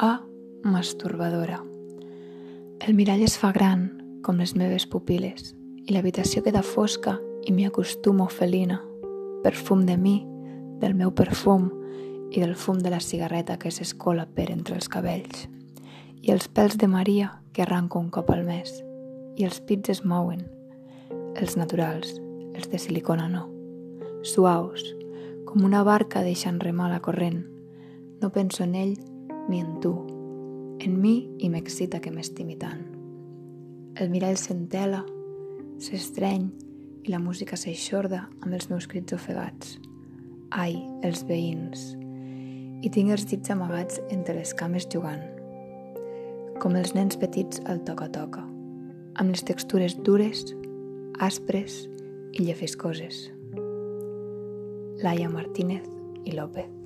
A. Masturbadora. El mirall es fa gran, com les meves pupil·les, i l'habitació queda fosca i m'hi acostumo felina. Perfum de mi, del meu perfum i del fum de la cigarreta que s'escola per entre els cabells. I els pèls de Maria que arranco un cop al mes. I els pits es mouen. Els naturals, els de silicona no. Suaus, com una barca deixant remar la corrent. No penso en ell ni en tu. En mi i m'excita que m'estimi tant. El mirall s'entela, s'estreny i la música s'eixorda amb els meus crits ofegats. Ai, els veïns. I tinc els dits amagats entre les cames jugant. Com els nens petits al toca-toca, amb les textures dures, aspres i llefiscoses. Laia Martínez i López